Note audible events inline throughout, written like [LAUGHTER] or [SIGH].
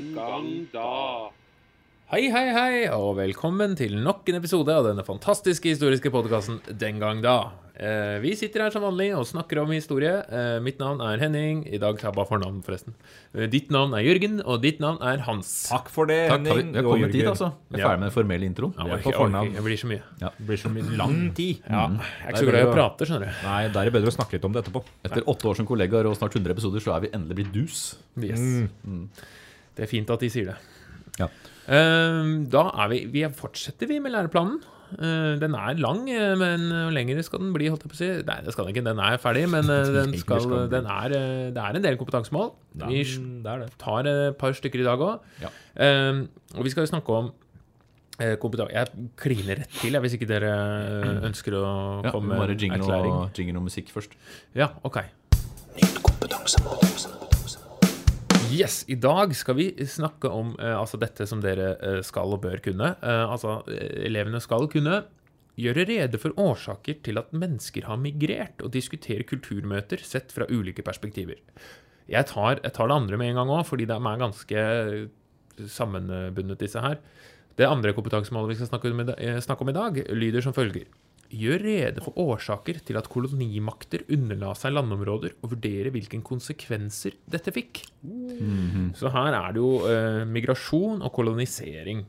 Den gang da. Hei, hei, hei, og velkommen til nok en episode av denne fantastiske historiske podkasten Den gang da. Eh, vi sitter her som vanlig og snakker om historie. Eh, mitt navn er Henning. I dag tar jeg bare fornavn, forresten. Eh, ditt navn er Jørgen, og ditt navn er Hans. Takk for det, Takk, Henning. vi har kommet dit, altså. Vi er Ja. ferdig med den formelle introen. Ja, Vi er på fornavn. orker- blir så mye. Det blir så mye lang tid. Ja, Mm. jeg er ikke så glad i å prate, skjønner du. Nei, da er det bedre å snakke litt om det etterpå. Etter åtte år som kollegaer og snart 100 episoder, så er vi endelig blitt dus. Yes. Det er fint at de sier det. Ja. Eh, da er vi, vi fortsetter vi med læreplanen. Eh, den er lang, eh, men lengre lenger skal den bli? holdt jeg på å si? Nei, det skal den ikke. Den er ferdig, men eh, [LAUGHS] den skal, den er, eh, det er en del kompetansemål. Vi det er det. tar et par stykker i dag òg. Ja. og vi skal jo snakke om eh, kompetanse Jeg kliner rett til hvis ikke dere eh, ønsker å Ja, komme med Ja, erklæring. Bare jingle og musikk først. Ja, ok. Yes, I dag skal vi snakke om eh, altså dette som dere eh, skal og bør kunne. Eh, altså, eh, elevene skal kunne gjøre rede for årsaker til at mennesker har migrert, og diskutere kulturmøter sett fra ulike perspektiver. Jeg tar, jeg tar det andre med en gang òg, fordi de er ganske sammenbundet, disse her. Det andre kompetansemålet vi skal snakke om, eh, snakke om i dag, lyder som følger. Gjør rede for årsaker til at kolonimakter underla seg landområder, og vurdere hvilke konsekvenser dette fikk. Så her er det jo eh, migrasjon og kolonisering.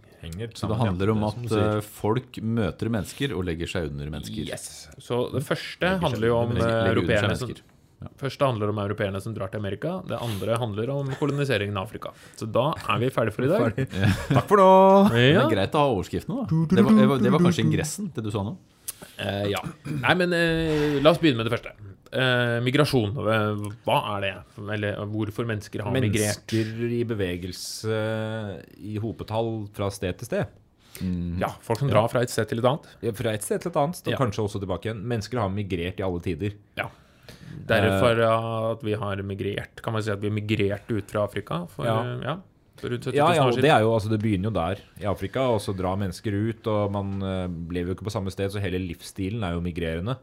Så det handler om at eh, folk møter mennesker og legger seg under mennesker. Yes. Så det første Legger handler jo om eh, europeerne som ja. første handler om europeerne som drar til Amerika. Det andre handler om koloniseringen av Afrika. Så da er vi ferdige for i dag. Takk for nå! Det er greit å ha overskriftene, da. Det var, det var, det var kanskje ingressen, det du sa nå? Eh, ja. Nei, men eh, la oss begynne med det første. Eh, migrasjon. eh, Hva er det? Eller hvorfor mennesker har migrert? Mennesker i bevegelse i hopetall fra sted til sted. Ja, Folk som drar fra et sted til et annet. Ja, Fra et sted til et annet, og Ja. kanskje også tilbake igjen. Mennesker har migrert i alle tider. Ja. Derfor ja, at vi har migrert. Kan man si at vi har migrert ut fra Afrika for, Ja. Ja, rundt 70 000 Ja, og det er jo, altså det begynner jo der, i Afrika, og så drar mennesker ut, og man eh, lever jo ikke på samme sted, så hele livsstilen er jo migrerende.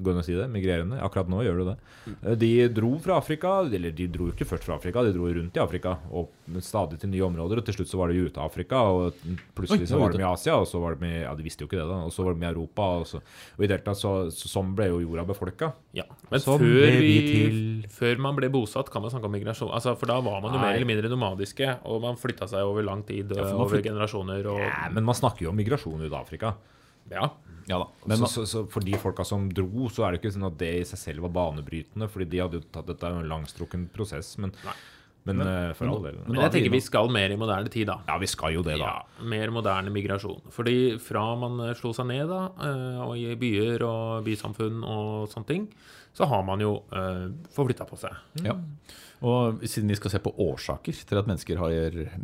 Går an å si det? Migrerende? Akkurat nå gjør du det. Eh, De dro fra Afrika, eller de dro ikke først fra Afrika, de dro rundt i Afrika, og stadig til nye områder, og til slutt så var de ute av Afrika, og plutselig Oi, så var de i Asia, og så var de i, ja de visste jo ikke det da, og så var de i Europa, og, så, og i det hele tatt så, så, sånn ble jo jorda befolka. Ja, men så før, vi, til. før man ble bosatt, kan man snakke om migrasjon. Altså, for da var man jo mer eller mindre nomadiske, og man flytta seg over lang tid, ja, over flyt... generasjoner og Ja, men man snakker jo om migrasjon ut av Afrika. Ja. Ja da. Men så, så, så for de folka som dro, så er det ikke sånn at det i seg selv var banebrytende. Fordi de hadde jo tatt Dette er en langstrukken prosess, men, Men, men, eh, for all del. Men men jeg er tenker vi skal mer i moderne tid, da. Ja, vi skal jo det, da. Ja, mer moderne migrasjon. Fordi fra man eh, slo seg ned da, eh, og i byer og bysamfunn og sånne ting, så har man jo uh, forflytta på seg. Ja. Og siden vi skal se på årsaker til at mennesker har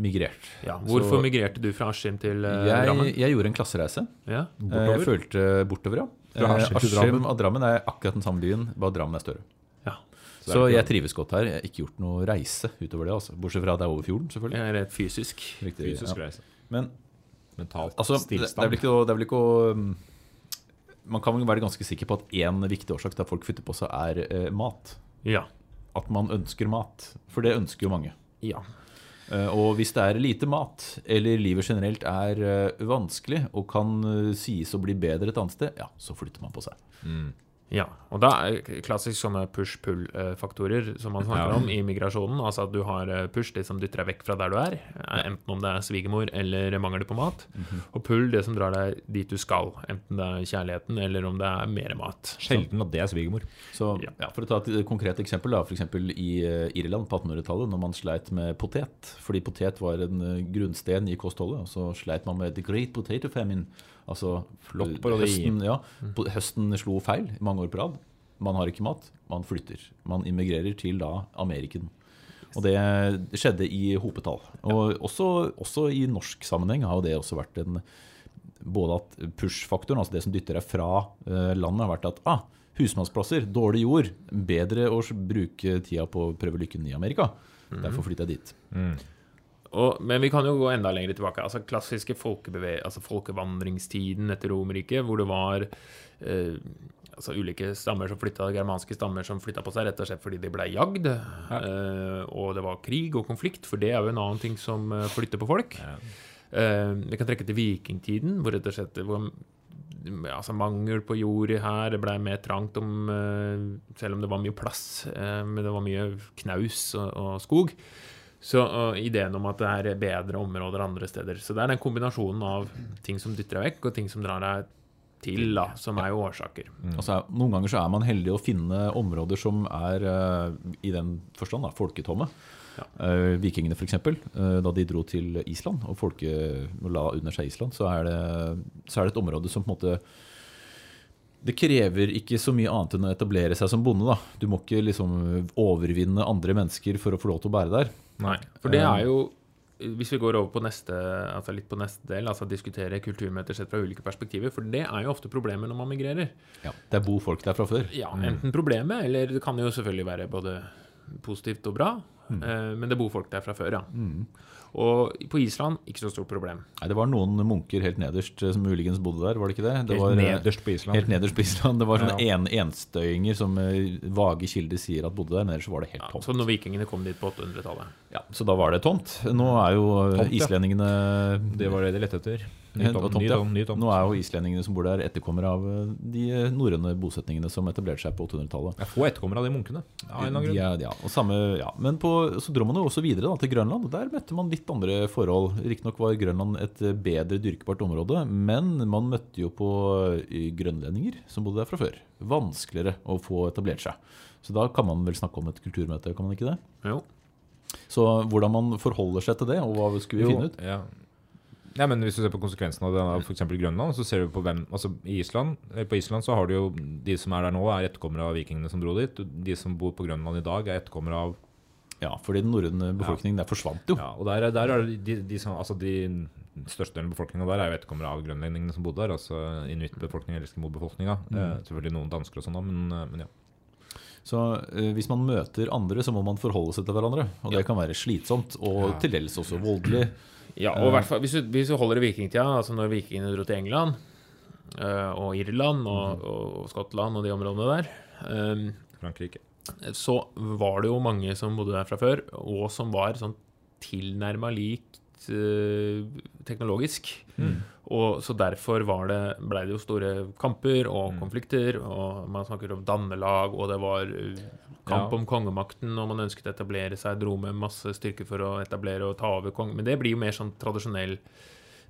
migrert Ja, hvorfor så migrerte du fra Askim til uh, Drammen? jeg, jeg gjorde en klassereise. Ja. Eh, Jeg følte bortover, ja. Fra Eh, Askim til Drammen. og Drammen er akkurat den samme byen, bare Drammen er større. ja. Så Så jeg trives godt her. Jeg har ikke gjort noe reise utover det. altså Bortsett fra at det er over fjorden, selvfølgelig. Jeg er rett fysisk. Riktig, Fysisk ja. reise. Men Mentalt altså, det, det er vel ikke, å- det er vel ikke å um, Man kan være ganske sikker på at én viktig årsak til at folk flytter på seg, er eh, mat. Ja. At man ønsker mat. For det ønsker jo mange. Ja. Eh, Og hvis det er lite mat, eller livet generelt er eh, vanskelig og kan eh, sies å bli bedre et annet sted, ja, så flytter man på seg. Ja, og da er klassisk sånne push-pull-faktorer som man snakker Ja. om i migrasjonen. Altså at du har eh, push, det som dytter deg vekk fra der du er, eh, enten om det er svigermor eller mangel på mat. Og pull, det som drar deg dit du skal, enten det er kjærligheten eller om det er mer mat. Sjelden at det er svigermor. Så Ja. ja, For å ta et eh, konkret eksempel, da, f.eks. i Irland på 1800-tallet, når man sleit med potet. Fordi potet var en grunnsten i kostholdet, og så sleit man med the great potato famine. Altså Flott parodi. høsten, ja, høsten slo feil i mange år på rad. Man har ikke mat, man flytter. Man immigrerer til da Ameriken. Og det skjedde i hopetall. Og også, også i norsk sammenheng har jo det også vært en Både at push-faktoren, altså det som dytter deg fra eh, landet, har vært at ah, husmannsplasser, dårlig jord, bedre å bruke tida på å prøve lykken i Amerika. Derfor flytter jeg dit. Og, men vi kan jo gå enda lenger tilbake. Altså Klassiske altså folkevandringstiden etter Romerriket, hvor det var eh, altså ulike stammer som flytta, germanske stammer som flytta på seg rett og slett fordi de ble jagd. eh, og det var krig og konflikt, for det er jo en annen ting som eh, flytter på folk. Eh, vi kan trekke til vikingtiden, hvor rett og slett hvor, altså mangel på jord her. Det ble mer trangt om Selv om det var mye plass, men det var mye knaus og, og skog. Så og ideen om at det er bedre områder andre steder. Så det er den kombinasjonen av ting som dytter deg vekk, og ting som drar deg til, da, som er jo årsaker. Altså, noen ganger så er man heldig å finne områder som er eh, i den forstand da, folketomme. Ja. Eh, vikingene f.eks., uh, da de dro til Island og folket la under seg Island, så er, det, så er det et område som på en måte Det krever ikke så mye annet enn å etablere seg som bonde. da. Du må ikke liksom overvinne andre mennesker for å få lov til å bære der. Nei, for det er jo Hvis vi går over på neste, altså litt på neste del, altså diskutere kulturmøter sett fra ulike perspektiver, for det er jo ofte problemet når man migrerer. Ja, Det er bo folk der fra før. Ja, Enten problemet, eller det kan jo selvfølgelig være både positivt og bra. Mm. eh, Men det bor folk der fra før, ja. Og på Island ikke så stort problem. Nei, Det var noen munker helt nederst eh, som muligens bodde der, var det ikke det? det Helt var, eh, nederst på Island. Helt nederst på Island. Det var sånne Ja. en, enstøinger som eh, vage kilder sier at bodde der, men ellers var det helt Ja, tomt. så når vikingene kom dit på 800-tallet Ja, så da var det tomt. Nå er jo Tomt, ja. islendingene Det var det de lette etter. Ny Det tomt, tomt, ja. ny tomt. Nå er jo islendingene som bor der, etterkommere av eh, de eh, norrøne bosetningene som etablerte seg på 800-tallet. Få etterkommere av de munkene. Ja, De ja, og samme, ja. Men på, så dro man jo også videre da, til Grønland, der møtte man litt andre forhold. Riktignok var Grønland et eh, bedre dyrkbart område, men man møtte jo på grønlendinger som bodde der fra før. Vanskeligere å få etablert seg. Så da kan man vel snakke om et kulturmøte, kan man ikke det? Jo. Så hvordan man forholder seg til det, og hva skulle vi finne ut? Ja. Ja, men Hvis du ser på konsekvensen av det f.eks. Grønland, så ser du på hvem altså i Island, På Island så har du jo de som er der nå, er etterkommere av vikingene som dro dit. De som bor på Grønland i dag, er etterkommere av Ja, fordi den norrøne befolkningen der forsvant jo. Ja, og der, er- der er de, de som Altså de størstedelen av befolkninga der er jo etterkommere av grønlendingene som bodde der. Altså inuittbefolkninga eskimo-befolkninga. Eh, selvfølgelig noen dansker og sånn, men, eh, men ja. Så eh, hvis man møter andre, så må man forholde seg til hverandre. Og det kan være slitsomt, og Ja. til dels også voldelig. Ja, og hvert fall, hvis du, hvis du holder i vikingtida, altså når vikingene dro til England eh, og Irland og, og Skottland og de områdene der, eh, Frankrike. så var det jo mange som bodde der fra før, og som var sånn tilnærma likt eh, teknologisk. Og så derfor var det, ble det jo store kamper og konflikter, og man snakker om dannelag, og det var eh, kamp Ja. om kongemakten, og man ønsket å etablere seg, dro med masse styrke for å etablere og ta over kongen. Men det blir jo mer sånn tradisjonell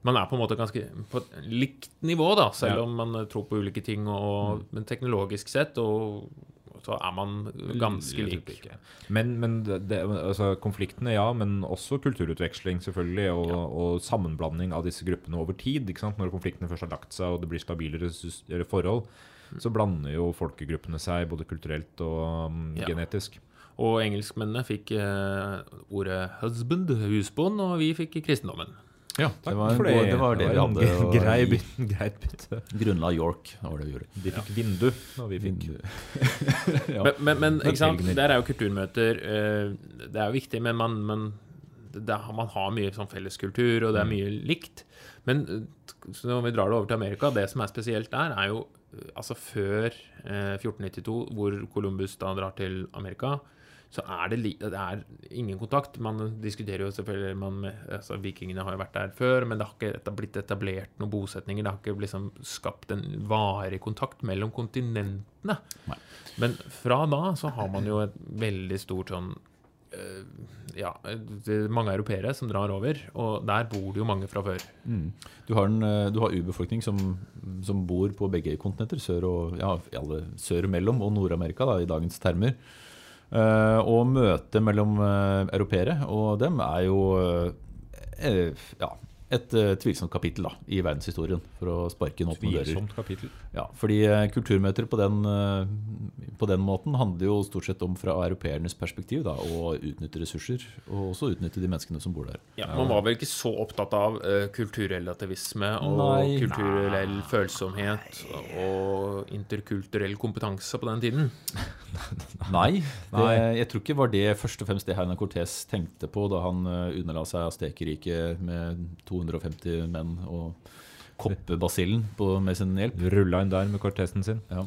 man er på en måte ganske på et likt nivå, da, selv Ja. om man eh, tror på ulike ting. Og, Men teknologisk sett og, så er man ganske lik. Men, men det, altså, konfliktene, ja, men også kulturutveksling, selvfølgelig. Og, og sammenblanding av disse gruppene over tid. Ikke sant? Når konfliktene først har lagt seg og det blir stabilere forhold, så blander jo folkegruppene seg både kulturelt og um, Ja. genetisk. Og engelskmennene fikk uh, ordet 'husband', husbond, og vi fikk kristendommen. Ja, det var, for det, det, var det det var en hadde. grei bytte, [LAUGHS] greit bytte. Grunnla York, det var det vi gjorde. De fikk vindu, og vi fikk Ja. [LAUGHS] Men, men, men ikke sant? der er jo kulturmøter uh, Det er jo viktig, men man, man, det man har mye sånn felleskultur, og det er mye likt. Men eh, så når vi drar det over til Amerika, det som er spesielt der, er jo altså før eh, 1492, hvor Columbus da drar til Amerika, så er det, det er ingen kontakt. Man diskuterer jo selvfølgelig man, altså Vikingene har jo vært der før, men det har ikke blitt etablert noen bosetninger. Det har ikke liksom skapt en varig kontakt mellom kontinentene. Nei. Men fra da så har man jo et veldig stort sånn Ja, det er mange europeere som drar over, og der bor det jo mange fra før. Mm. Du har, en, eh, har urbefolkning som, som bor på begge kontinenter, sør og, ja, sør mellom og Nord-Amerika da, i dagens termer. Uh, og møtet mellom uh, europeere og dem er jo uh, ja, et eh, tvilsomt kapittel da, i verdenshistorien, for å sparke inn åpne dører. tvilsomt kapittel. Ja, fordi eh, kulturmøter på den, eh, på den måten handler jo stort sett om fra europeernes perspektiv da, å utnytte ressurser, og også utnytte de menneskene som bor der. Ja, Man var vel ikke så opptatt av uh, kulturrelativisme og Nei. kulturell følsomhet og interkulturell kompetanse på den tiden. [LAUGHS] Nei, det, jeg tror ikke var det først og fremst det Hernan Cortés tenkte på da han underla seg Aztekerriket med 250 menn og koppebasillen på- med sin hjelp. Rulla inn der med kortesten sin. Ja.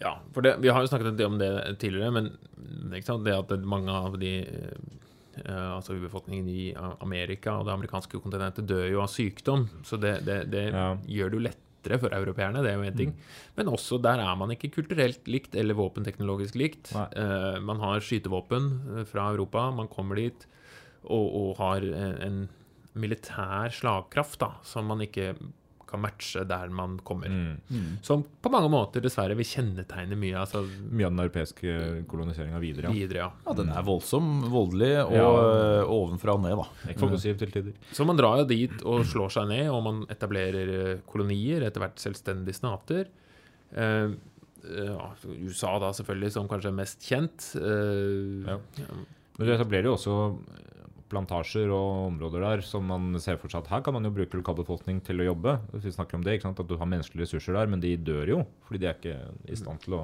Ja, for det, vi har jo snakket om det tidligere, men ikke sant? det at mange av de eh, altså urbefolkningen i Amerika og det amerikanske kontinentet dør jo av sykdom, så det, det, det Ja. gjør det jo lettere for europeerne, det er jo én ting. Men også der er man ikke kulturelt likt eller våpenteknologisk likt. Eh, man har skytevåpen eh, fra Europa, man kommer dit og, og har en, en militær slagkraft da, som man ikke kan matche der man kommer. Mm. Som på mange måter dessverre vil kjennetegne mye altså, Mye av den europeiske koloniseringa videre. Ja. videre. Ja. Ja, den er voldsom, voldelig og Ja. øh, ovenfra og ned, da. Eksplosiv til tider. Så man drar jo dit og slår seg ned, og man etablerer eh, kolonier, etter hvert selvstendige stater. Uh, eh, ja, USA da selvfølgelig som kanskje mest kjent. Uh, Ja. Men du etablerer jo også eh, plantasjer og områder der som man ser for seg at her kan man jo bruke lokalbefolkning til å jobbe. Vi snakker om det, ikke sant? At du har menneskelige ressurser der, men de dør jo fordi de er ikke i stand til å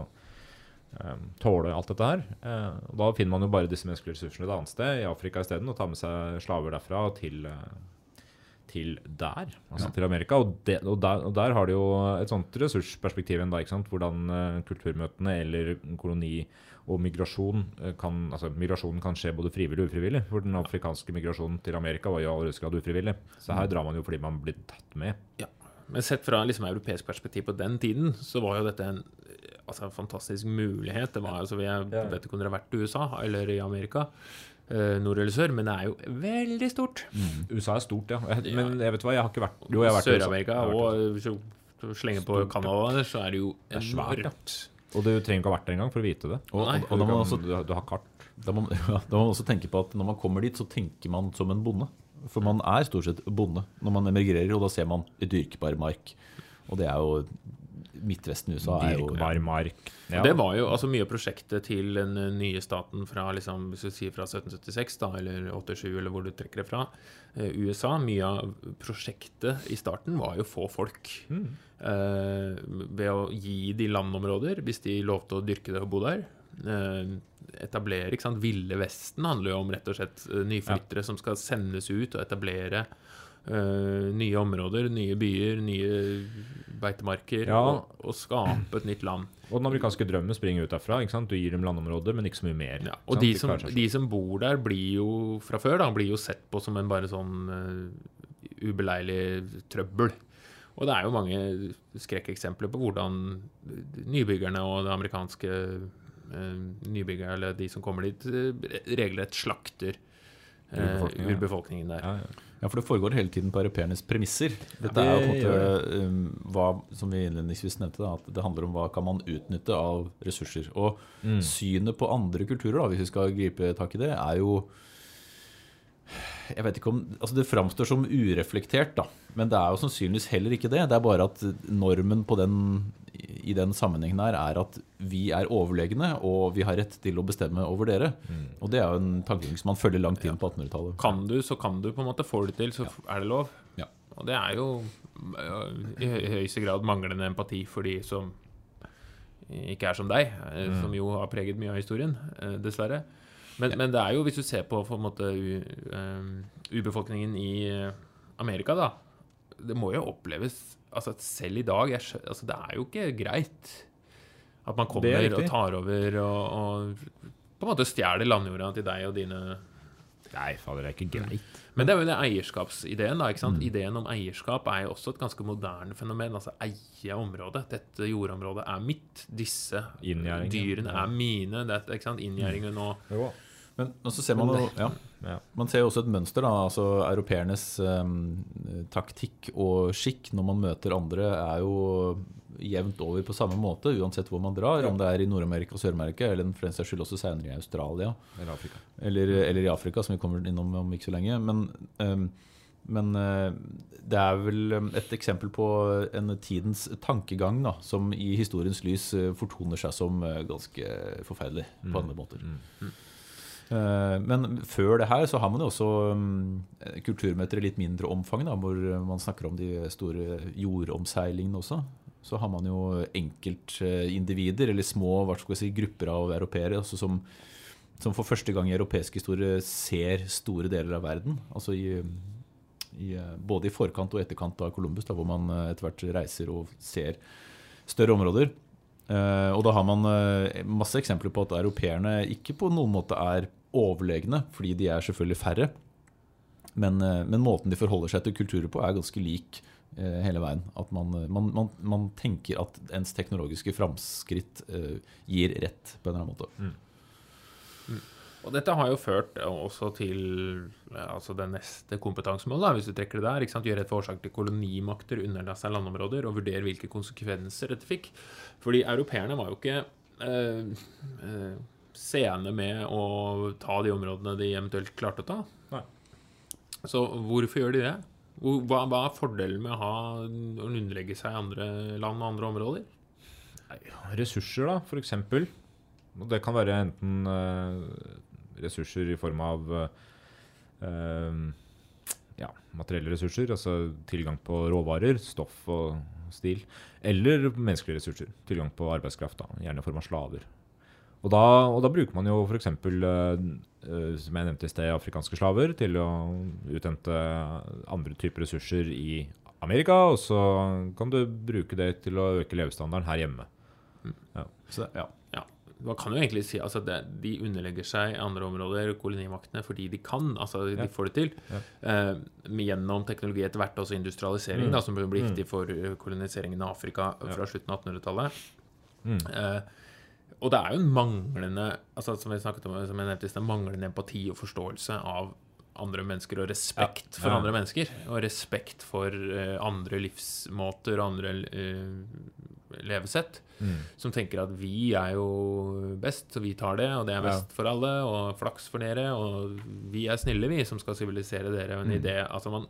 eh, tåle alt dette her. Eh, og da finner man jo bare disse menneskelige ressursene et annet sted, i Afrika isteden, og tar med seg slaver derfra til, eh, til der, altså til Amerika. Og, det, og, der, og der har de jo et sånt ressursperspektiv enda, ikke sant? hvordan uh, kulturmøtene eller koloni og migrasjon eh, kan, altså migrasjonen kan skje både frivillig og ufrivillig. For den afrikanske migrasjonen til Amerika var jo i aller grad ufrivillig. Så her drar man jo fordi man blir tatt med. Ja. Men sett fra liksom europeisk perspektiv på den tiden, så var jo dette en eh, altså, fantastisk mulighet. Det var, altså, jeg Ja. vet ikke om dere har vært i USA eller i Amerika, nord eller sør, men det er jo veldig stort. USA er stort, ja. Jeg, men jeg vet hva, jeg har ikke vært Jo, jeg har vært i Sør-Amerika og hvis du slenger på. Canada, så er det jo Det er svært, ja. Og du trenger ikke ha vært der engang for å vite det. Og, Nei. og, og da, må man kan, også, du, du har kart. da, må, [LAUGHS] ja, da må man også tenke på at når man kommer dit, så tenker man som en bonde. For man er stort sett bonde når man emigrerer, og da ser man dyrkbar mark. Og det er jo Midtvesten i USA er jo Dyrkbar mark. Ja. Det var jo altså mye av prosjektet til den eh, nye staten fra liksom, hvis du sier fra 1776 da, eller 87, eller hvor du trekker det fra, eh, USA. Mye av prosjektet i starten var jo få folk. Eh, ved å gi de landområder, hvis de lovte å dyrke det og bo der. Eh, etablere, ikke sant? Ville Vesten handler jo om rett og slett nyflyttere nyflyttere som skal sendes ut og etablere eh, nye områder, nye byer, nye beitemarker, Ja. og, og skape et nytt land. Og den amerikanske drømmen springer ut derfra. Du gir dem landområder, men ikke så mye mer. Ja, og de som, de som bor der, blir jo fra før da, blir jo sett på som en bare sånn uh, ubeleilig trøbbel. Og det er jo mange skrekkeksempler på hvordan nybyggerne og det amerikanske uh, nybyggere, eller de som kommer dit, eh, regelrett slakter eh, Urbefolkningen, urbefolkningen der. Ja, ja. Ja, for det foregår hele tiden på europeernes premisser. Dette er jo på en måte um, hva, som vi innledningsvis nevnte, da, at det handler om hva kan man utnytte av ressurser. Og synet på andre kulturer, da, hvis vi skal gripe tak i det, er jo jeg vet ikke om, altså Det framstår som ureflektert, da, men det er jo sannsynligvis heller ikke det. Det er bare at normen på den, i den sammenhengen her er at vi er overlegne, og vi har rett til å bestemme over dere. Og det er jo en tankegang som man følger langt inn på 1800-tallet. Kan du, så kan du på en måte få det til, så er det lov. Ja. Og det er jo i høyeste grad manglende empati for de som ikke er som deg, eh, Mm. som jo har preget mye av historien, eh, dessverre. Men, men det er jo, hvis du ser på, på måte urbefolkningen i eh, Amerika, da Det må jo oppleves altså Selv i dag jeg, altså, Det er jo ikke greit at man er kommer og tar over og, og på en måte stjeler landjorda til deg og dine Nei, fader, det er ikke greit. Men det er jo den eierskapsideen. da, ikke sant? Ideen om eierskap er jo også et ganske moderne fenomen. Altså eie området. Dette jordområdet er mitt. Disse dyrene er mine. Det, er- ikke sant? Inngjerdingen og. Men, så ser man jo ja. Man ser jo også et mønster. da, altså Europeernes um, taktikk og skikk når man møter andre, er jo jevnt over på samme måte, uansett hvor man drar. Om det er i Nord-Amerika og Sør-Amerika, eller for den saks skyld også senere i Australia. Eller Afrika. Eller, eller i Afrika, som vi kommer innom om ikke så lenge. Men, um, men uh, det er vel um, et eksempel på en tidens tankegang da, som i historiens lys uh, fortoner seg som uh, ganske forferdelig på andre måter. Eh, Men før det her så har man jo også um, kulturmøter i litt mindre omfang, da, hvor man snakker om de store jordomseilingene også. Så har man jo enkeltindivider, eller små hva skal jeg si, grupper av europeere, som, som for første gang i europeisk historie ser store deler av verden. Altså i, i, eh, både i forkant og etterkant av Columbus, da, hvor man eh, etter hvert reiser og ser større områder. Eh, og da har man eh, masse eksempler på at europeerne ikke på noen måte er overlegne, fordi de er selvfølgelig færre. Men, eh, men måten de forholder seg til kulturer på, er ganske lik hele veien. At man, man, man, man tenker at ens teknologiske framskritt gir rett, på en eller annen måte. Og dette har jo ført også til altså det neste kompetansemålet, da, hvis du trekker det der. ikke sant? Gjøre et forslag til kolonimakter underla seg landområder og vurdere hvilke konsekvenser dette fikk. Fordi europeerne var jo ikke eh, eh, sene med å ta de områdene de eventuelt klarte å ta. Nei. Så hvorfor gjør de det? Hva, hva er fordelen med å ha å underlegge seg andre land og andre områder? Ressurser, da, eksempel. Det kan være enten eh, ressurser i form av eh, eh, ja, materielle ressurser, altså tilgang på råvarer, stoff og stil. Eller menneskelige ressurser. Tilgang på arbeidskraft, da, gjerne i form av slaver. Og da, og da bruker man jo f.eks., uh, som jeg nevnte i sted, afrikanske slaver til å uthente andre typer ressurser i Amerika, og så kan du bruke det til å øke levestandarden her hjemme. Mm. ja. Ja, man kan jo egentlig si altså det, De underlegger seg andre områder, kolonimaktene, fordi de kan. altså De Ja. får det til. Ja. Eh, gjennom teknologi etter hvert, også industrialisering, Mm. da, som blir Mm. viktig for eh, koloniseringen av Afrika Ja. fra slutten av 1800-tallet. Mm. Eh, og det er jo en manglende altså som jeg snakket om, som jeg nevnte i sted, manglende empati og forståelse av andre mennesker og respekt for andre mennesker. Og respekt for uh, andre livsmåter og andre levesett Mm. som tenker at vi er jo best, så vi tar det, og det er best for alle, og flaks for dere, og vi er snille, vi, som skal sivilisere dere. En Mm. idé, altså man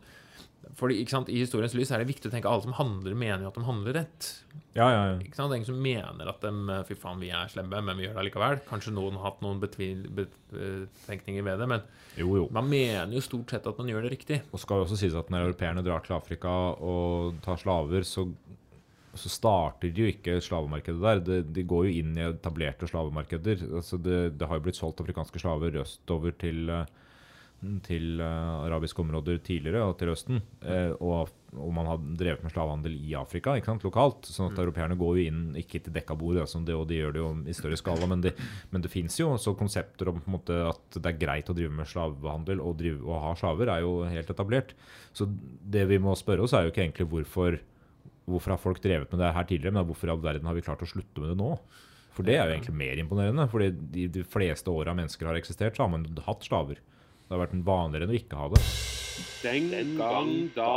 fordi, ikke sant, I historiens lys er det viktig å tenke at alle som handler, mener jo at de handler rett. Ja, ja, ja. Ikke sant? Det er ingen som mener at de, fy faen, vi er slemme, men vi gjør det likevel. Kanskje noen har hatt noen betenkninger ved det, men Jo, jo. man mener jo stort sett at man gjør det riktig. Og skal jo også sies at når europeerne drar til Afrika og tar slaver, så, så starter de jo ikke slavemarkedet der. De, de går jo inn i etablerte slavemarkeder. Altså det, det har jo blitt solgt afrikanske slaver østover til, eh, til eh, arabiske områder tidligere, og til Østen. Eh, og, og man har drevet med slavehandel i Afrika, ikke sant, lokalt. sånn at europeerne går jo inn, ikke til dekka bord, altså, det, og de gjør det jo i større skala, men det, men det fins jo også konsepter om måte, at det er greit å drive med slavehandel og, drive, og ha slaver, er jo helt etablert. Så det vi må spørre oss, er jo ikke egentlig hvorfor Hvorfor har folk drevet med det her tidligere, men hvorfor i all verden har vi klart å slutte med det nå? For det er jo egentlig mer imponerende. fordi de, de fleste åra mennesker har eksistert, så har man hatt slaver. Det har vært vanligere enn å ikke ha det. Den gang da.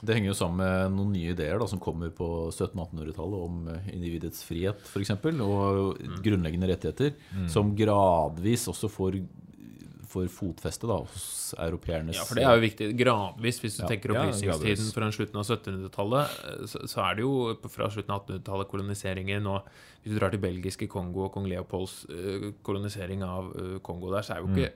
Det henger jo sammen med noen nye ideer da, som kommer på 1700-1800-tallet om eh, individets frihet f.eks. og grunnleggende rettigheter, som gradvis også får, får fotfeste da, hos europeernes Ja, for det er jo viktig. Gradvis, hvis du Ja. tenker opplysningstiden ja, fra slutten av 1700-tallet, eh, så, så er det jo fra slutten av 1800-tallet koloniseringen og Hvis du drar til belgiske Kongo og kong Leopolds uh, kolonisering av uh, Kongo der, så er jo ikke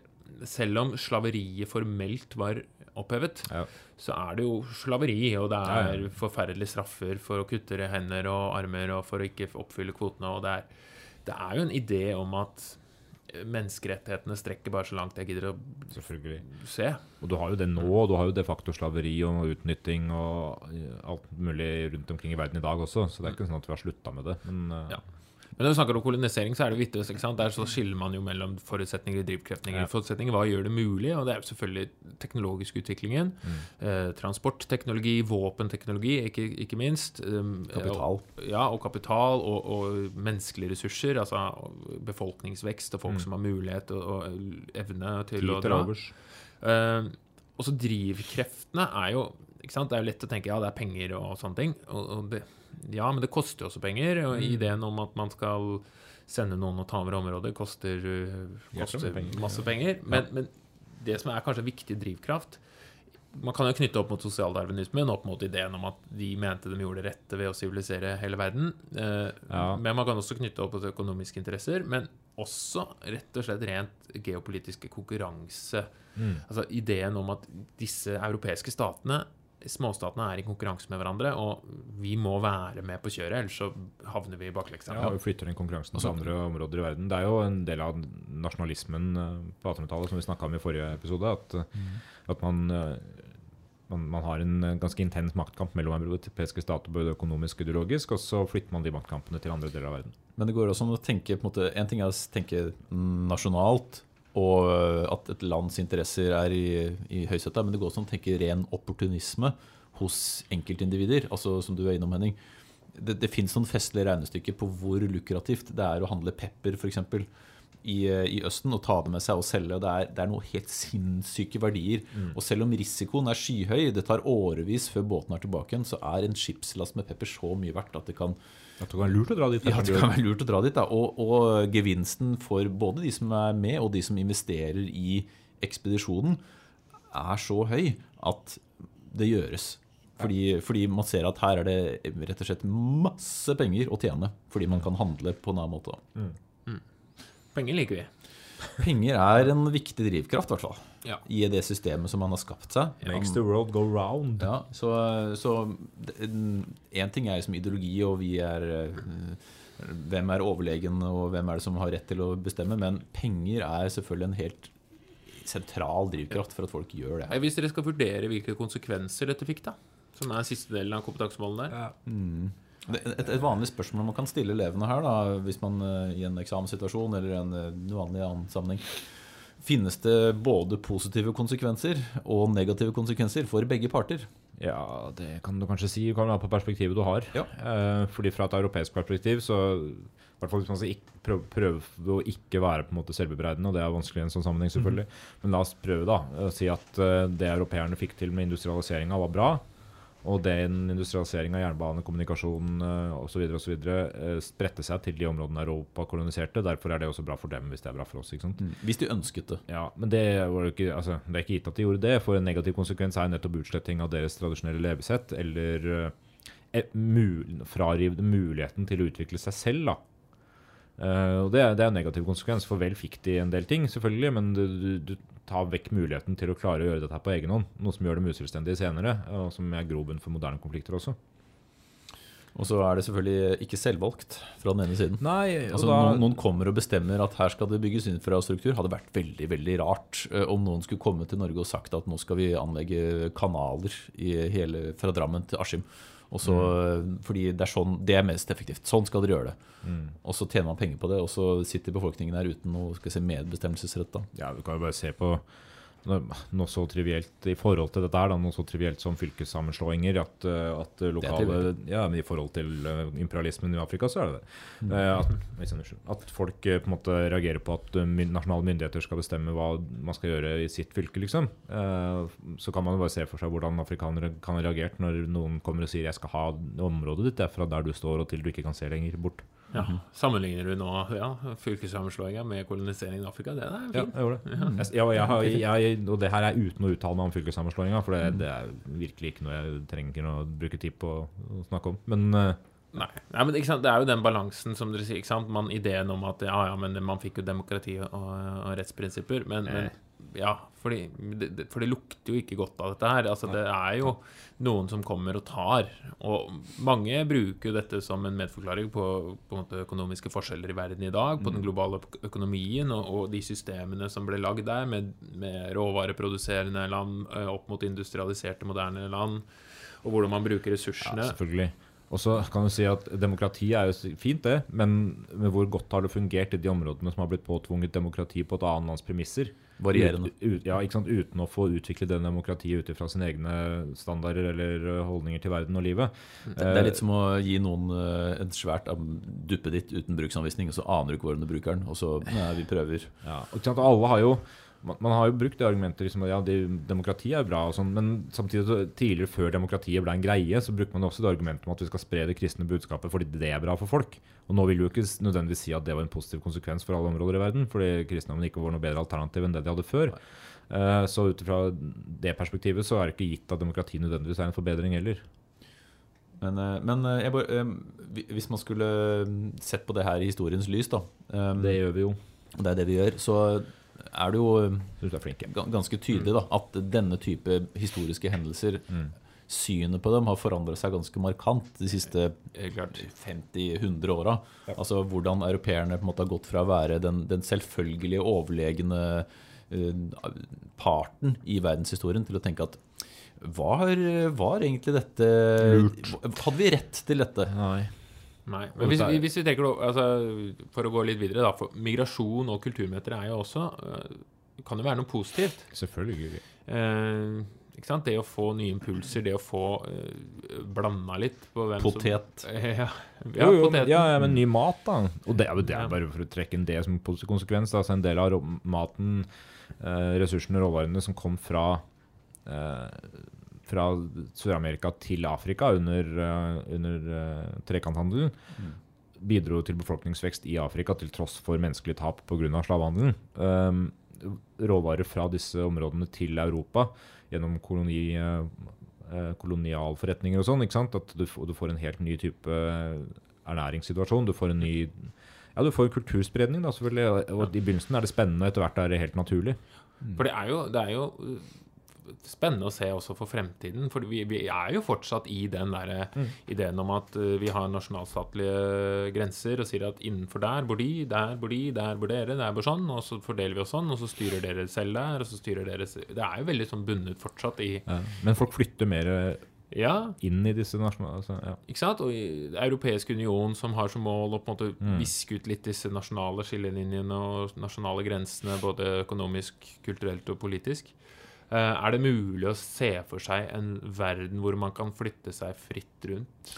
Selv om slaveriet formelt var opphevet, Ja. så er det jo slaveri, og det er ja. forferdelige straffer for å kutte hender og armer og for å ikke oppfylle kvotene, og det er, det er jo en idé om at menneskerettighetene strekker bare så langt jeg gidder å Selvfølgelig. se. Og du har jo det nå. og Du har jo de facto slaveri og utnytting og alt mulig rundt omkring i verden i dag også, så det er ikke sånn at vi har slutta med det. Men eh, Ja. Men når vi snakker om kolonisering, så er det viktig, ikke sant? Der så skiller man jo mellom forutsetninger og drivkreftninger. Ja. Forutsetninger, Hva gjør det mulig? Og det er jo selvfølgelig teknologisk utviklingen. Eh, transportteknologi, våpenteknologi, ikke, ikke minst. Um, Kapital. Og, ja, og kapital og, og menneskelige ressurser. Altså befolkningsvekst og folk som har mulighet og, og evne til tid å til dra. overs. Eh, drivkreftene er jo ikke sant? Det er jo lett å tenke ja, det er penger og sånne ting. Og, og det, ja, men det koster jo også penger. Og Mm. ideen om at man skal sende noen og ta over området, koster, uh, koster penger, masse ja. penger. Men, men det som er kanskje viktig drivkraft Man kan jo knytte opp mot sosialdarwinismen, opp mot ideen om at de mente de gjorde det rette ved å sivilisere hele verden. Eh, Ja. Men man kan også knytte opp mot økonomiske interesser. Men også rett og slett rent geopolitiske konkurranse. Mm. Altså ideen om at disse europeiske statene, småstatene, er i konkurranse med hverandre, og vi må være med på kjøret, ellers så havner vi i bakleksa. Ja, vi flytter den konkurransen til andre områder i verden. Det er jo en del av nasjonalismen eh, på 1800-tallet som vi snakka om i forrige episode. At, mm. at man, eh, man, man har en eh, ganske intens maktkamp mellom europeiske stater, både økonomisk og ideologisk, og så flytter man de maktkampene til andre deler av verden. Men det går også an å tenke på en måte, En ting er å tenke nasjonalt, og øh, at et lands interesser er i, i høysetet, men det går også an å tenke ren opportunisme hos enkeltindivider. altså Som du er innom, Henning. Det, det fins noen festlige regnestykker på hvor lukrativt det er å handle pepper, f.eks. I, øh, i Østen og ta det med seg og selge. Det er, det er noen helt sinnssyke verdier. Og selv om risikoen er skyhøy, det tar årevis før båten er tilbake igjen, så er en skipslast med pepper så mye verdt at det kan At det kan være lurt å dra dit. ja, det kan være lurt å dra dit. Da. Og, og gevinsten for både de som er med, og de som investerer i ekspedisjonen, er så høy at det gjøres. Fordi, fordi man ser at her er det rett og slett masse penger å tjene. Fordi man kan handle på en annen måte. da. Penger liker vi. Penger er en viktig drivkraft, i hvert fall. Ja. I det systemet som man har skapt seg. Makes the world go round. Ja, så, så en ting er liksom ideologi, og vi er eh, Hvem er overlegen, og hvem er det som har rett til å bestemme? Men penger er selvfølgelig en helt sentral drivkraft for at folk gjør det. Eh, Hvis dere skal vurdere hvilke konsekvenser dette fikk, da, som er siste delen av kompetansemålene der Det- Et, et vanlig spørsmål man kan stille elevene her, da, hvis man eh, i en eksamenssituasjon eller en eh, vanlig annen sammenheng Finnes det både positive konsekvenser og negative konsekvenser for begge parter? Ja, det kan du kanskje si. Det kan være på perspektivet du har. Ja. Eh, fordi fra et europeisk perspektiv, så hvert fall hvis man skal prøve, prøve å ikke være på en måte selvbebreidende, og det er vanskelig i en sånn sammenheng, selvfølgelig. Men la oss prøve da, å si at eh, det europeerne fikk til med industrialiseringa, var bra. Og den industrialiseringa, jernbane, kommunikasjon osv. osv. spredte seg til de områdene Europa koloniserte. Derfor er det også bra for dem hvis det er bra for oss. ikke sant? Hvis de ønsket det. Ja, men det, ikke, altså, det er ikke gitt at de gjorde det, for en negativ konsekvens er nettopp utsletting av deres tradisjonelle levesett, eller eh, mul frarive muligheten til å utvikle seg selv. da. Uh, og det, det er en negativ konsekvens, for vel fikk de en del ting, selvfølgelig, men du, du, du tar vekk muligheten til å klare å gjøre dette på egen hånd, noe som gjør dem uselvstendige senere, og som er grobunn for moderne konflikter også. Og så er det selvfølgelig ikke selvvalgt fra den ene siden. Nei, Altså, noen, noen kommer og bestemmer at her skal det bygges infrastruktur. Hadde vært veldig veldig rart eh, om noen skulle komme til Norge og sagt at nå skal vi anlegge kanaler i hele, fra Drammen til Askim. Og så, Fordi det er sånn, det er mest effektivt. Sånn skal dere gjøre det. Og så tjener man penger på det, og så sitter befolkningen her uten noe skal si, medbestemmelsesrett. da. Ja, du kan jo bare se på noe, så trivielt i forhold til dette her, da, noe så trivielt som fylkessammenslåinger. At, eh, at lokale. Ja, men i forhold til eh, imperialismen i Afrika, så er det det. Eh, At, unnskyld. at folk på en måte reagerer på at nasjonale myndigheter skal bestemme hva man skal gjøre i sitt fylke, liksom. Så kan man bare se for seg hvordan afrikanere kan ha reagert når noen kommer og sier 'jeg skal ha området ditt, det er fra der du står og til du ikke kan se lenger bort'. Ja. Sammenligner du nå ja, fylkessammenslåinga med koloniseringen i Afrika? Det er Ja, fint. jeg gjorde det. Jeg, ja, og jeg, har- jeg, og det her er uten å uttale meg om fylkessammenslåinga, for det, det er virkelig ikke noe jeg trenger å bruke tid på å snakke om. Men eh, Nei. Nei, men? Det er jo den balansen som dere sier. ikke sant? Man, ideen om at ja, ja, men man fikk jo demokrati og, og rettsprinsipper. Men, men ja, fordi, det, for det lukter jo ikke godt av dette her. Altså, det er jo noen som kommer og tar. Og mange bruker jo dette som en medforklaring på, på en økonomiske forskjeller i verden i dag. På den globale økonomien og, og de systemene som ble lagd der, med, med råvareproduserende land opp mot industrialiserte, moderne land. Og hvordan man bruker ressursene. Ja, selvfølgelig. Og så kan du si at Demokrati er jo fint, det, men, hvor godt har det fungert i de områdene som har blitt påtvunget demokrati på et annet lands premisser? Varierende. Ut, ut, ja, ikke sant? Uten å få utvikle det demokratiet ut ifra sine egne standarder eller holdninger til verden og livet. Det, det er litt som å gi noen eh, et svært duppe duppeditt uten bruksanvisning, og så aner du ikke hvordan du bruker den. Og så Nei, vi prøver. Ja, og alle har jo man, man har jo brukt det argumentet liksom, ja, det, demokrati er bra, og sånn, men samtidig så, tidligere, før demokratiet ble en greie, så brukte man også det argumentet om at vi skal spre det kristne budskapet fordi det er bra for folk. Og nå vil jo ikke nødvendigvis si at det var en positiv konsekvens for alle områder i verden, fordi kristendommen ikke var noe bedre alternativ enn det de hadde før. Uh, så ut ifra det perspektivet så er det ikke gitt at demokrati nødvendigvis er en forbedring heller. Men, eh, men eh, bare, hvis man skulle sett på det her i historiens lys, da, Det gjør vi jo. det er det vi gjør, så er det jo eh, ganske tydelig da, at denne type historiske hendelser Synet på dem har forandret seg ganske markant de siste eh, 50-100 åra. Altså hvordan europeerne på en måte har gått fra å være den, den selvfølgelige, overlegne uh, parten i verdenshistorien til å tenke at Var, var egentlig dette Hadde vi rett til dette? Nei. Nei, men hvis, vi- hvis vi tenker altså, For å gå litt videre, da. For migrasjon og kulturmøter er jo også øh, Kan jo være noe positivt. Selvfølgelig. Eh, ikke sant? Det å få nye impulser, det å få uh, blanda litt på hvem Potet. som [LAUGHS] Ja, ja, Jo, jo, poteten. ja, ja, men ny mat, da. Og det, det er bare for å trekke inn det som positiv konsekvens. Altså en del av maten, uh, ressursene, råvarene som kom fra eh, fra Sør-Amerika til Afrika under, eh, under trekanthandelen, trekanthandelen, bidro til befolkningsvekst i Afrika til tross for menneskelig tap pga. slavehandelen. Um, råvarer fra disse områdene til Europa gjennom koloni, eh, eh, kolonialforretninger og sånn. ikke sant? At du, du får en helt ny type eh, ernæringssituasjon. Du får en ny ja, du får kulturspredning, da, selvfølgelig. Og I begynnelsen er det spennende, etter hvert er det helt naturlig. For det er jo, det er jo spennende å se også for fremtiden. For vi, vi er jo fortsatt i den der Mm. ideen om at uh, vi har nasjonalstatlige grenser og sier at innenfor der bor de, der bor de, der bor dere, der bor sånn, og så fordeler vi oss sånn, og så styrer dere selv der, og så styrer dere Det er jo veldig sånn bundet fortsatt i Men folk flytter mer Ja, inn i disse nasjonale altså, ja. ikke sant? Og Europeisk union som har som mål å på en måte Mm. viske ut litt disse nasjonale skillelinjene og nasjonale grensene, både økonomisk, kulturelt og politisk. Eh, er det mulig å se for seg en verden hvor man kan flytte seg fritt rundt?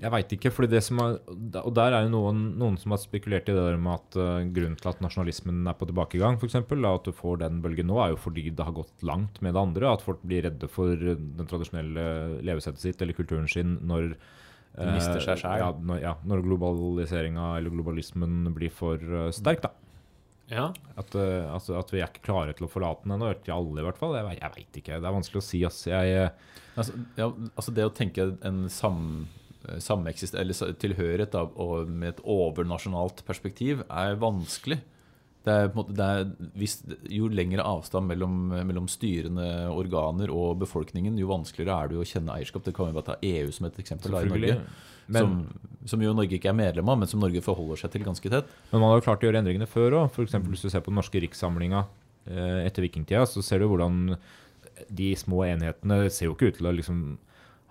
Jeg veit ikke, fordi det som er, og der er jo noen, noen som har spekulert i det der med at eh, grunnen til at nasjonalismen er på tilbakegang, f.eks., at du får den bølgen nå, er jo fordi det har gått langt med det andre. At folk blir redde for den tradisjonelle levesettet sitt eller kulturen sin når det mister seg eh, selv. Ja, når, ja, når globaliseringa eller globalismen blir for eh, sterk, da. Ja, At, uh, altså, at vi er ikke klare til å forlate den ennå. Ikke alle, i hvert fall. Jeg, jeg veit ikke. Det er vanskelig å si. Ass. Jeg, eh, Altså, ja, altså det å tenke en sam, sameksist, eller tilhørighet da, og med et overnasjonalt perspektiv er vanskelig. Det er, måte, det er, hvis, jo lengre avstand mellom, mellom styrende organer og befolkningen, jo vanskeligere er det å kjenne eierskap. Det kan vi bare ta EU som et eksempel i. Norge. Men, som, som jo Norge ikke er medlem av, men som Norge forholder seg til ganske tett. Men man har jo klart å gjøre endringene før òg. F.eks. hvis du ser på den norske rikssamlinga eh, etter vikingtida, så ser du hvordan de små enhetene ser jo ikke ut til å liksom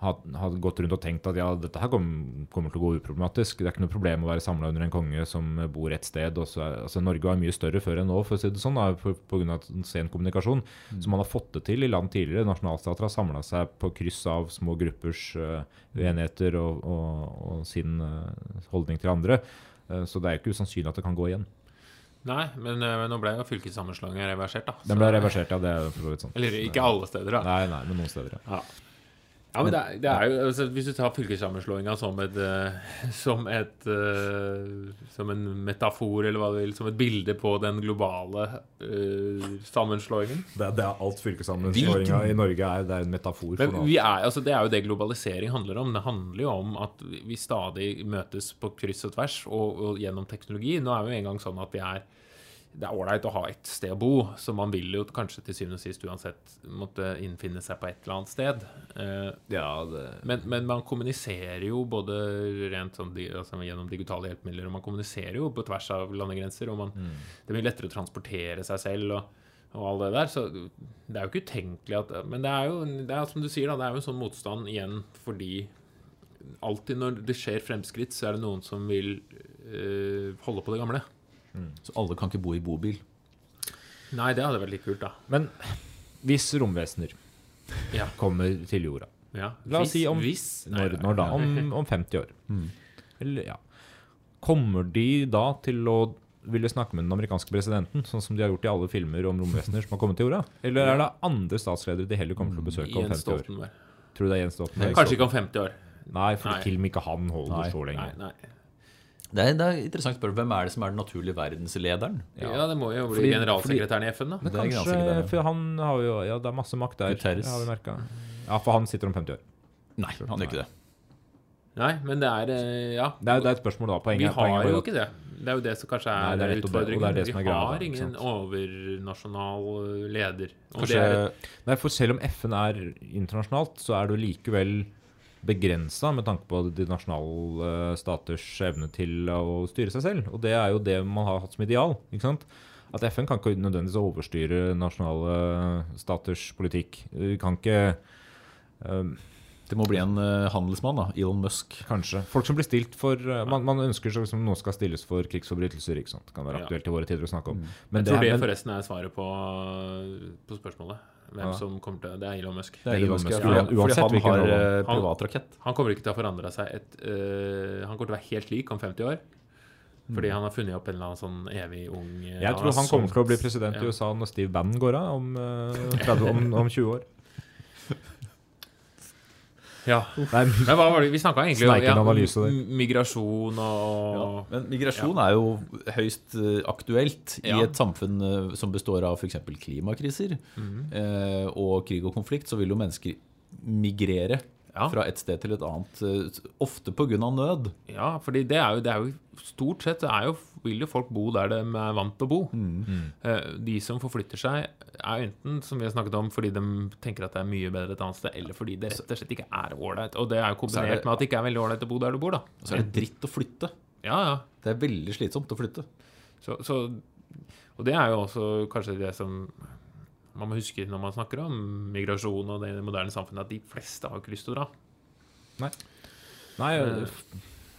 ha, ha gått rundt og tenkt at ja, dette her kom, kommer til å gå uproblematisk. Det er ikke noe problem å være samla under en konge som bor ett sted. Er, altså Norge var mye større før enn nå, for å si det sånn, pga. på grunn av sen kommunikasjon. som man har fått det til i land tidligere. Nasjonalstater har samla seg på kryss av små gruppers uh, uenigheter og, og, og sin uh, holdning til andre. Uh, så det er jo ikke usannsynlig at det kan gå igjen. Nei, men uh, nå ble jo fylkessammenslåingen reversert, da. Den ble reversert, ja. Det er for sånn. Eller ikke alle steder, da. Nei, nei, men noen steder, ja. Ja. Ja, men det er, det er jo altså, Hvis du tar fylkessammenslåinga som et eh, Som et eh, Som en metafor, eller hva du vil, som et bilde på den globale uh, sammenslåingen. Det, det er alt fylkessammenslåinga i Norge er, det er en metafor for Men noe. vi er, altså, det er jo det globalisering handler om. Det handler jo om at vi stadig møtes på kryss og tvers og, og gjennom teknologi. Nå er vi jo en gang sånn at vi er det er ålreit å ha et sted å bo, så man vil jo kanskje til syvende og sist uansett måtte innfinne seg på et eller annet sted. Eh, Ja, det, men, men man kommuniserer jo både rent sånn, altså gjennom digitale hjelpemidler, og man kommuniserer jo på tvers av landegrenser, og man, det blir lettere å transportere seg selv og, og all det der. Så det er jo ikke utenkelig at Men det er jo det er, som du sier, da, det er jo en sånn motstand igjen fordi alltid når det skjer fremskritt, så er det noen som vil øh, holde på det gamle. Så alle kan ikke bo i bobil. Nei, det hadde vært litt kult, da. Men hvis romvesener Ja. kommer til jorda, ja. La oss si om- hvis når, når da? Om, [LAUGHS] om 50 år? Eller, ja. Kommer de da til å ville snakke med den amerikanske presidenten, sånn som de har gjort i alle filmer om romvesener som har kommet til jorda? Eller er det andre statsledere de heller kommer til å besøke om 50 år? Tror du det er Jens Stoltenberg? Kanskje ikke om 50 år. Nei, for Nei. med ikke han holder Nei. så lenge. Nei, nei. Det er, det er interessant å spørre hvem er det som er den naturlige verdenslederen? Ja, det må jo bli Fordi- generalsekretæren i FN, da. Men Det kanskje, for han har jo Ja, det er masse makt der. Guterres. Har vi merket. Ja, for han sitter om 50 år. Nei, han gjør ikke det. Nei, men det er eh, Ja. Det er, det er et spørsmål, da. Poenget, Vi har poenget jo ikke det. Det er jo det som kanskje Nei, er, det er utfordringen. det, er utfordringen. det som er Vi har ingen overnasjonal eh, leder. Og Kanskje det er, Nei, for selv om FN er internasjonalt, så er det jo likevel begrensa med tanke på de nasjonale staters evne til å styre seg selv. Og det er jo det man har hatt som ideal. ikke sant? At FN kan ikke nødvendigvis overstyre nasjonale staters politikk. Vi kan ikke Um, Det må bli en uh, handelsmann, da. Elon Musk. Kanskje. Folk som blir stilt for uh, man, man ønsker at liksom noen skal stilles for krigsforbrytelser. ikke sant? Det kan være aktuelt i våre tider å snakke om. Jeg Men tror det men- forresten er svaret på, på spørsmålet. Hvem Ja. som kommer til Det er Elon Musk. Det er Elon Elon Musk, ja, uansett han hvilken har eh, Han- privatrakett. Han kommer ikke til å forandre seg et uh, Han kommer til å være helt lik om 50 år. Fordi han har funnet opp en eller annen sånn evig ung øh, Jeg tror han kommer til å bli president ja. i USA når Steve Bannon går av om, uh, 30, [LAUGHS] om, om 20 år. Ja. Nei, Men hva var det? Vi snakka egentlig om ja, analyse migrasjon og Men migrasjon er jo høyst eh, aktuelt i et samfunn eh, som består av f.eks. klimakriser mm -hmm. og krig og konflikt. Så vil jo mennesker migrere Ja. fra et sted til et annet, eh, ofte pga. nød. Ja, fordi det er jo, det er jo Stort sett er jo, vil jo folk bo der de er vant til å bo. Mm. De som forflytter seg, er enten, som vi har snakket om, fordi de tenker at det er mye bedre et annet sted, eller fordi det rett og slett ikke er ålreit. Og det er jo kombinert er det- med at det ikke er veldig ålreit å bo der du bor, da. Så er det dritt å flytte. Ja, ja. Det er veldig slitsomt å flytte. Så, så, og det er jo også kanskje det som man må huske når man snakker om migrasjon og det moderne samfunnet, at de fleste har ikke lyst til å dra. Nei, Nei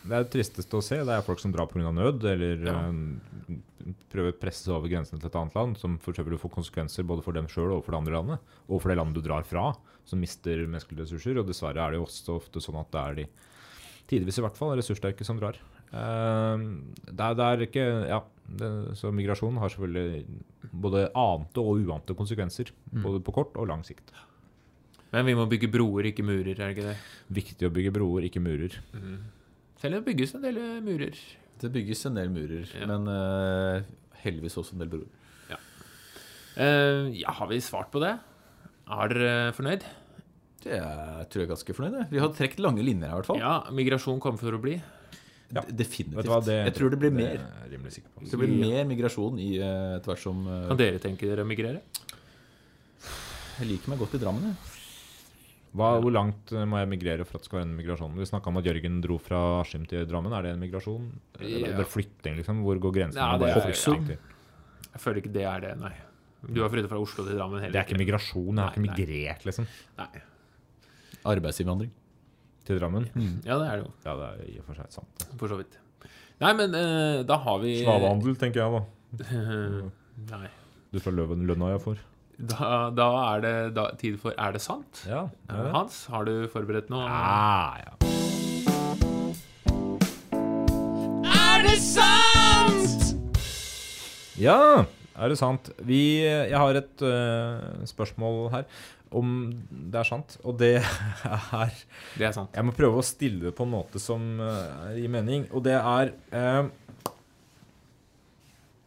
det er det tristeste å se. Det er folk som drar pga. nød, eller Ja. eh, prøver å presse seg over grensene til et annet land, som forsøker å få konsekvenser både for dem sjøl og for det andre landet, og for det landet du drar fra, som mister menneskelige ressurser. Og dessverre er det jo også ofte sånn at det er de tidvis i hvert fall ressurssterke som drar. Eh, det, er, det er ikke Ja, det, så migrasjon har selvfølgelig både ante og uante konsekvenser, både på kort og lang sikt. Men vi må bygge broer, ikke murer, er det ikke det? Viktig å bygge broer, ikke murer. Selv om det bygges en del eh, murer. Det bygges en del murer, Ja. men uh, heldigvis også en del broer. Eh, ja, har vi svart på det? Er dere fornøyd? Det er, tror jeg er ganske fornøyd. jeg. Vi har trukket lange linjer her, i hvert fall. Ja, migrasjon kommer for å bli. Ja. Definitivt. Hva, det- jeg tror det blir mer. Det er. Det blir mer migrasjon i eh, etter hvert som eh, Kan dere tenke dere å migrere? Jeg liker meg godt i Drammen, jeg. Hva, hvor langt eh, må jeg migrere for at det skal være en migrasjon? Vi snakka om at Jørgen dro fra Askim til Drammen. Er det en migrasjon? Eller Ja. det flytting, liksom? Hvor går grensen? Ja, det er- jeg, ja. Jeg føler ikke det er det, nei. Du har flyttet fra Oslo til Drammen heller Det er ikke migrasjon. Jeg har ikke Nei, nei. migrert, liksom. Nei. Arbeidsinnvandring. Til Drammen. Ja, det er det jo, Ja, det er i og for seg sant. for så vidt. Nei, men eh, da har vi Slavehandel, tenker jeg da. [LAUGHS] Nei. Du får Løven lønna jeg får. Da, da er det da, tid for Er det sant? Ja. det Hans, har du forberedt noe? Ja, ja. Er det sant?! ja, er det sant? Vi, jeg har et uh, spørsmål her om det er sant. Og det [LAUGHS] er Det er sant. Jeg må prøve å stille det på en måte som uh, gir mening. Og det er uh,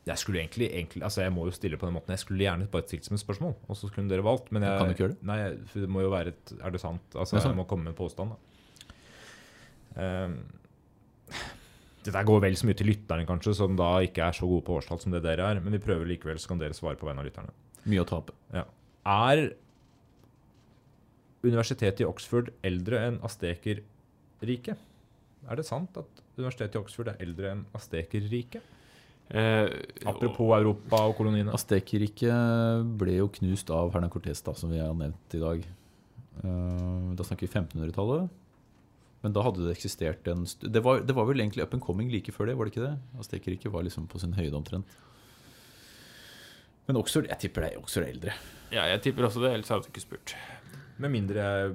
Jeg skulle egentlig, egentlig Altså jeg må jo stille på den måten. Jeg skulle gjerne bare stilt som et spørsmål, og så kunne dere valgt. Men jeg, Kan du ikke gjøre det? Nei, for det må jo være et Er det sant? Altså Det sant. Jeg må komme med en påstand, da. Ehm, dette går vel så mye til lytterne, kanskje, som da ikke er så gode på årstall som det dere er. Men vi prøver likevel, så kan dere svare på vegne av lytterne. Mye å tape. Ja. Er universitetet i Oxford eldre enn Astekerriket? Er det sant at universitetet i Oxford er eldre enn Astekerriket? Eh, Apropos Europa og koloniene. Astekerriket ble jo knust av Hernan Cortés, da, som vi har nevnt i dag. Eh, Da snakker vi 1500-tallet. Men da hadde det eksistert en st det var, det var vel egentlig up and coming like før det, var det ikke det? Astekerriket var liksom på sin høyde omtrent. Men Oxford, jeg tipper det er Oxford er eldre. Ja, jeg tipper også det, ellers hadde du ikke spurt. Med mindre jeg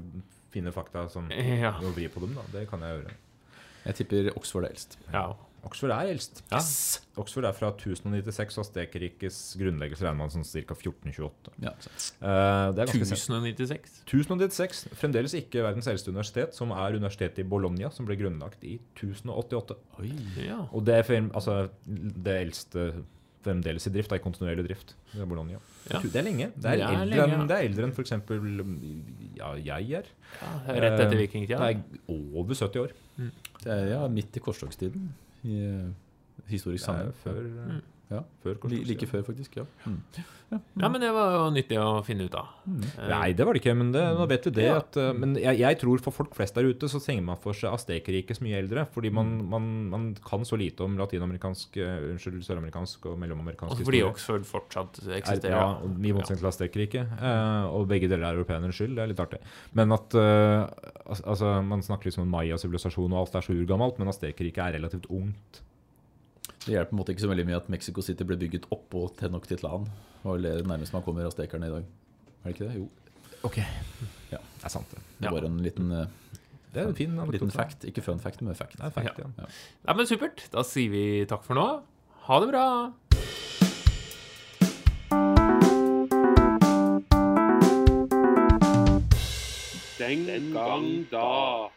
finner fakta som [LAUGHS] Ja. å vri på dem, da. Det kan jeg gjøre. Jeg tipper Oxford er eldst. Ja. Oxford er eldst. Yes. Oxford er fra 1096, og Astekerrikets grunnleggelse regner man som ca. 1428. Ja, sant. Eh, det er 1096. 1096, fremdeles ikke verdens eldste universitet, som er universitetet i Bologna, som ble grunnlagt i 1088. Oi. Ja. Og det er altså, det eldste fremdeles i drift, da, i kontinuerlig drift. Det er Bologna. Ja. Det er lenge. Det er, Det er eldre, lenge, ja. det er eldre enn f.eks. ja, jeg er. ja rett etter Eh, vikingtida. Det er over 70 år. Det er ja, midt i korstogstiden i eh, historisk sammenheng. før, Mm. Ja. Før Like før, faktisk. ja. Mm. Ja, men det var jo nyttig å finne ut av. Mm. Nei, det var det ikke, men det, nå vet du det. At, uh, men jeg, jeg tror for folk flest der ute så trenger man for seg astekeriket så mye eldre. Fordi man, man, man kan så lite om latinamerikansk, eh, unnskyld, søramerikansk og mellomamerikansk og fordi Oxford fortsatt Er, eksisterer. ja, I motsetning til Astekeriket. Uh, og begge deler er europeernes skyld. Det er litt artig. Men at uh, altså, Man snakker liksom om Maya-sivilisasjon og alt er så urgammelt, men astekeriket er relativt ungt. Det hjelper på en måte ikke så veldig mye at Mexico City ble bygget oppå Tenochtitlan. Det var det nærmest man kommer aztekerne i dag. Er det ikke det? Jo. Ok, Ja. Det er sant, det. Det Ja. var en liten, eh, Det er en fin liten fact. Ikke fun fact, men fact. Nei, fact ja. ja. Ja, men supert. Da sier vi takk for nå. Ha det bra. Den gang da.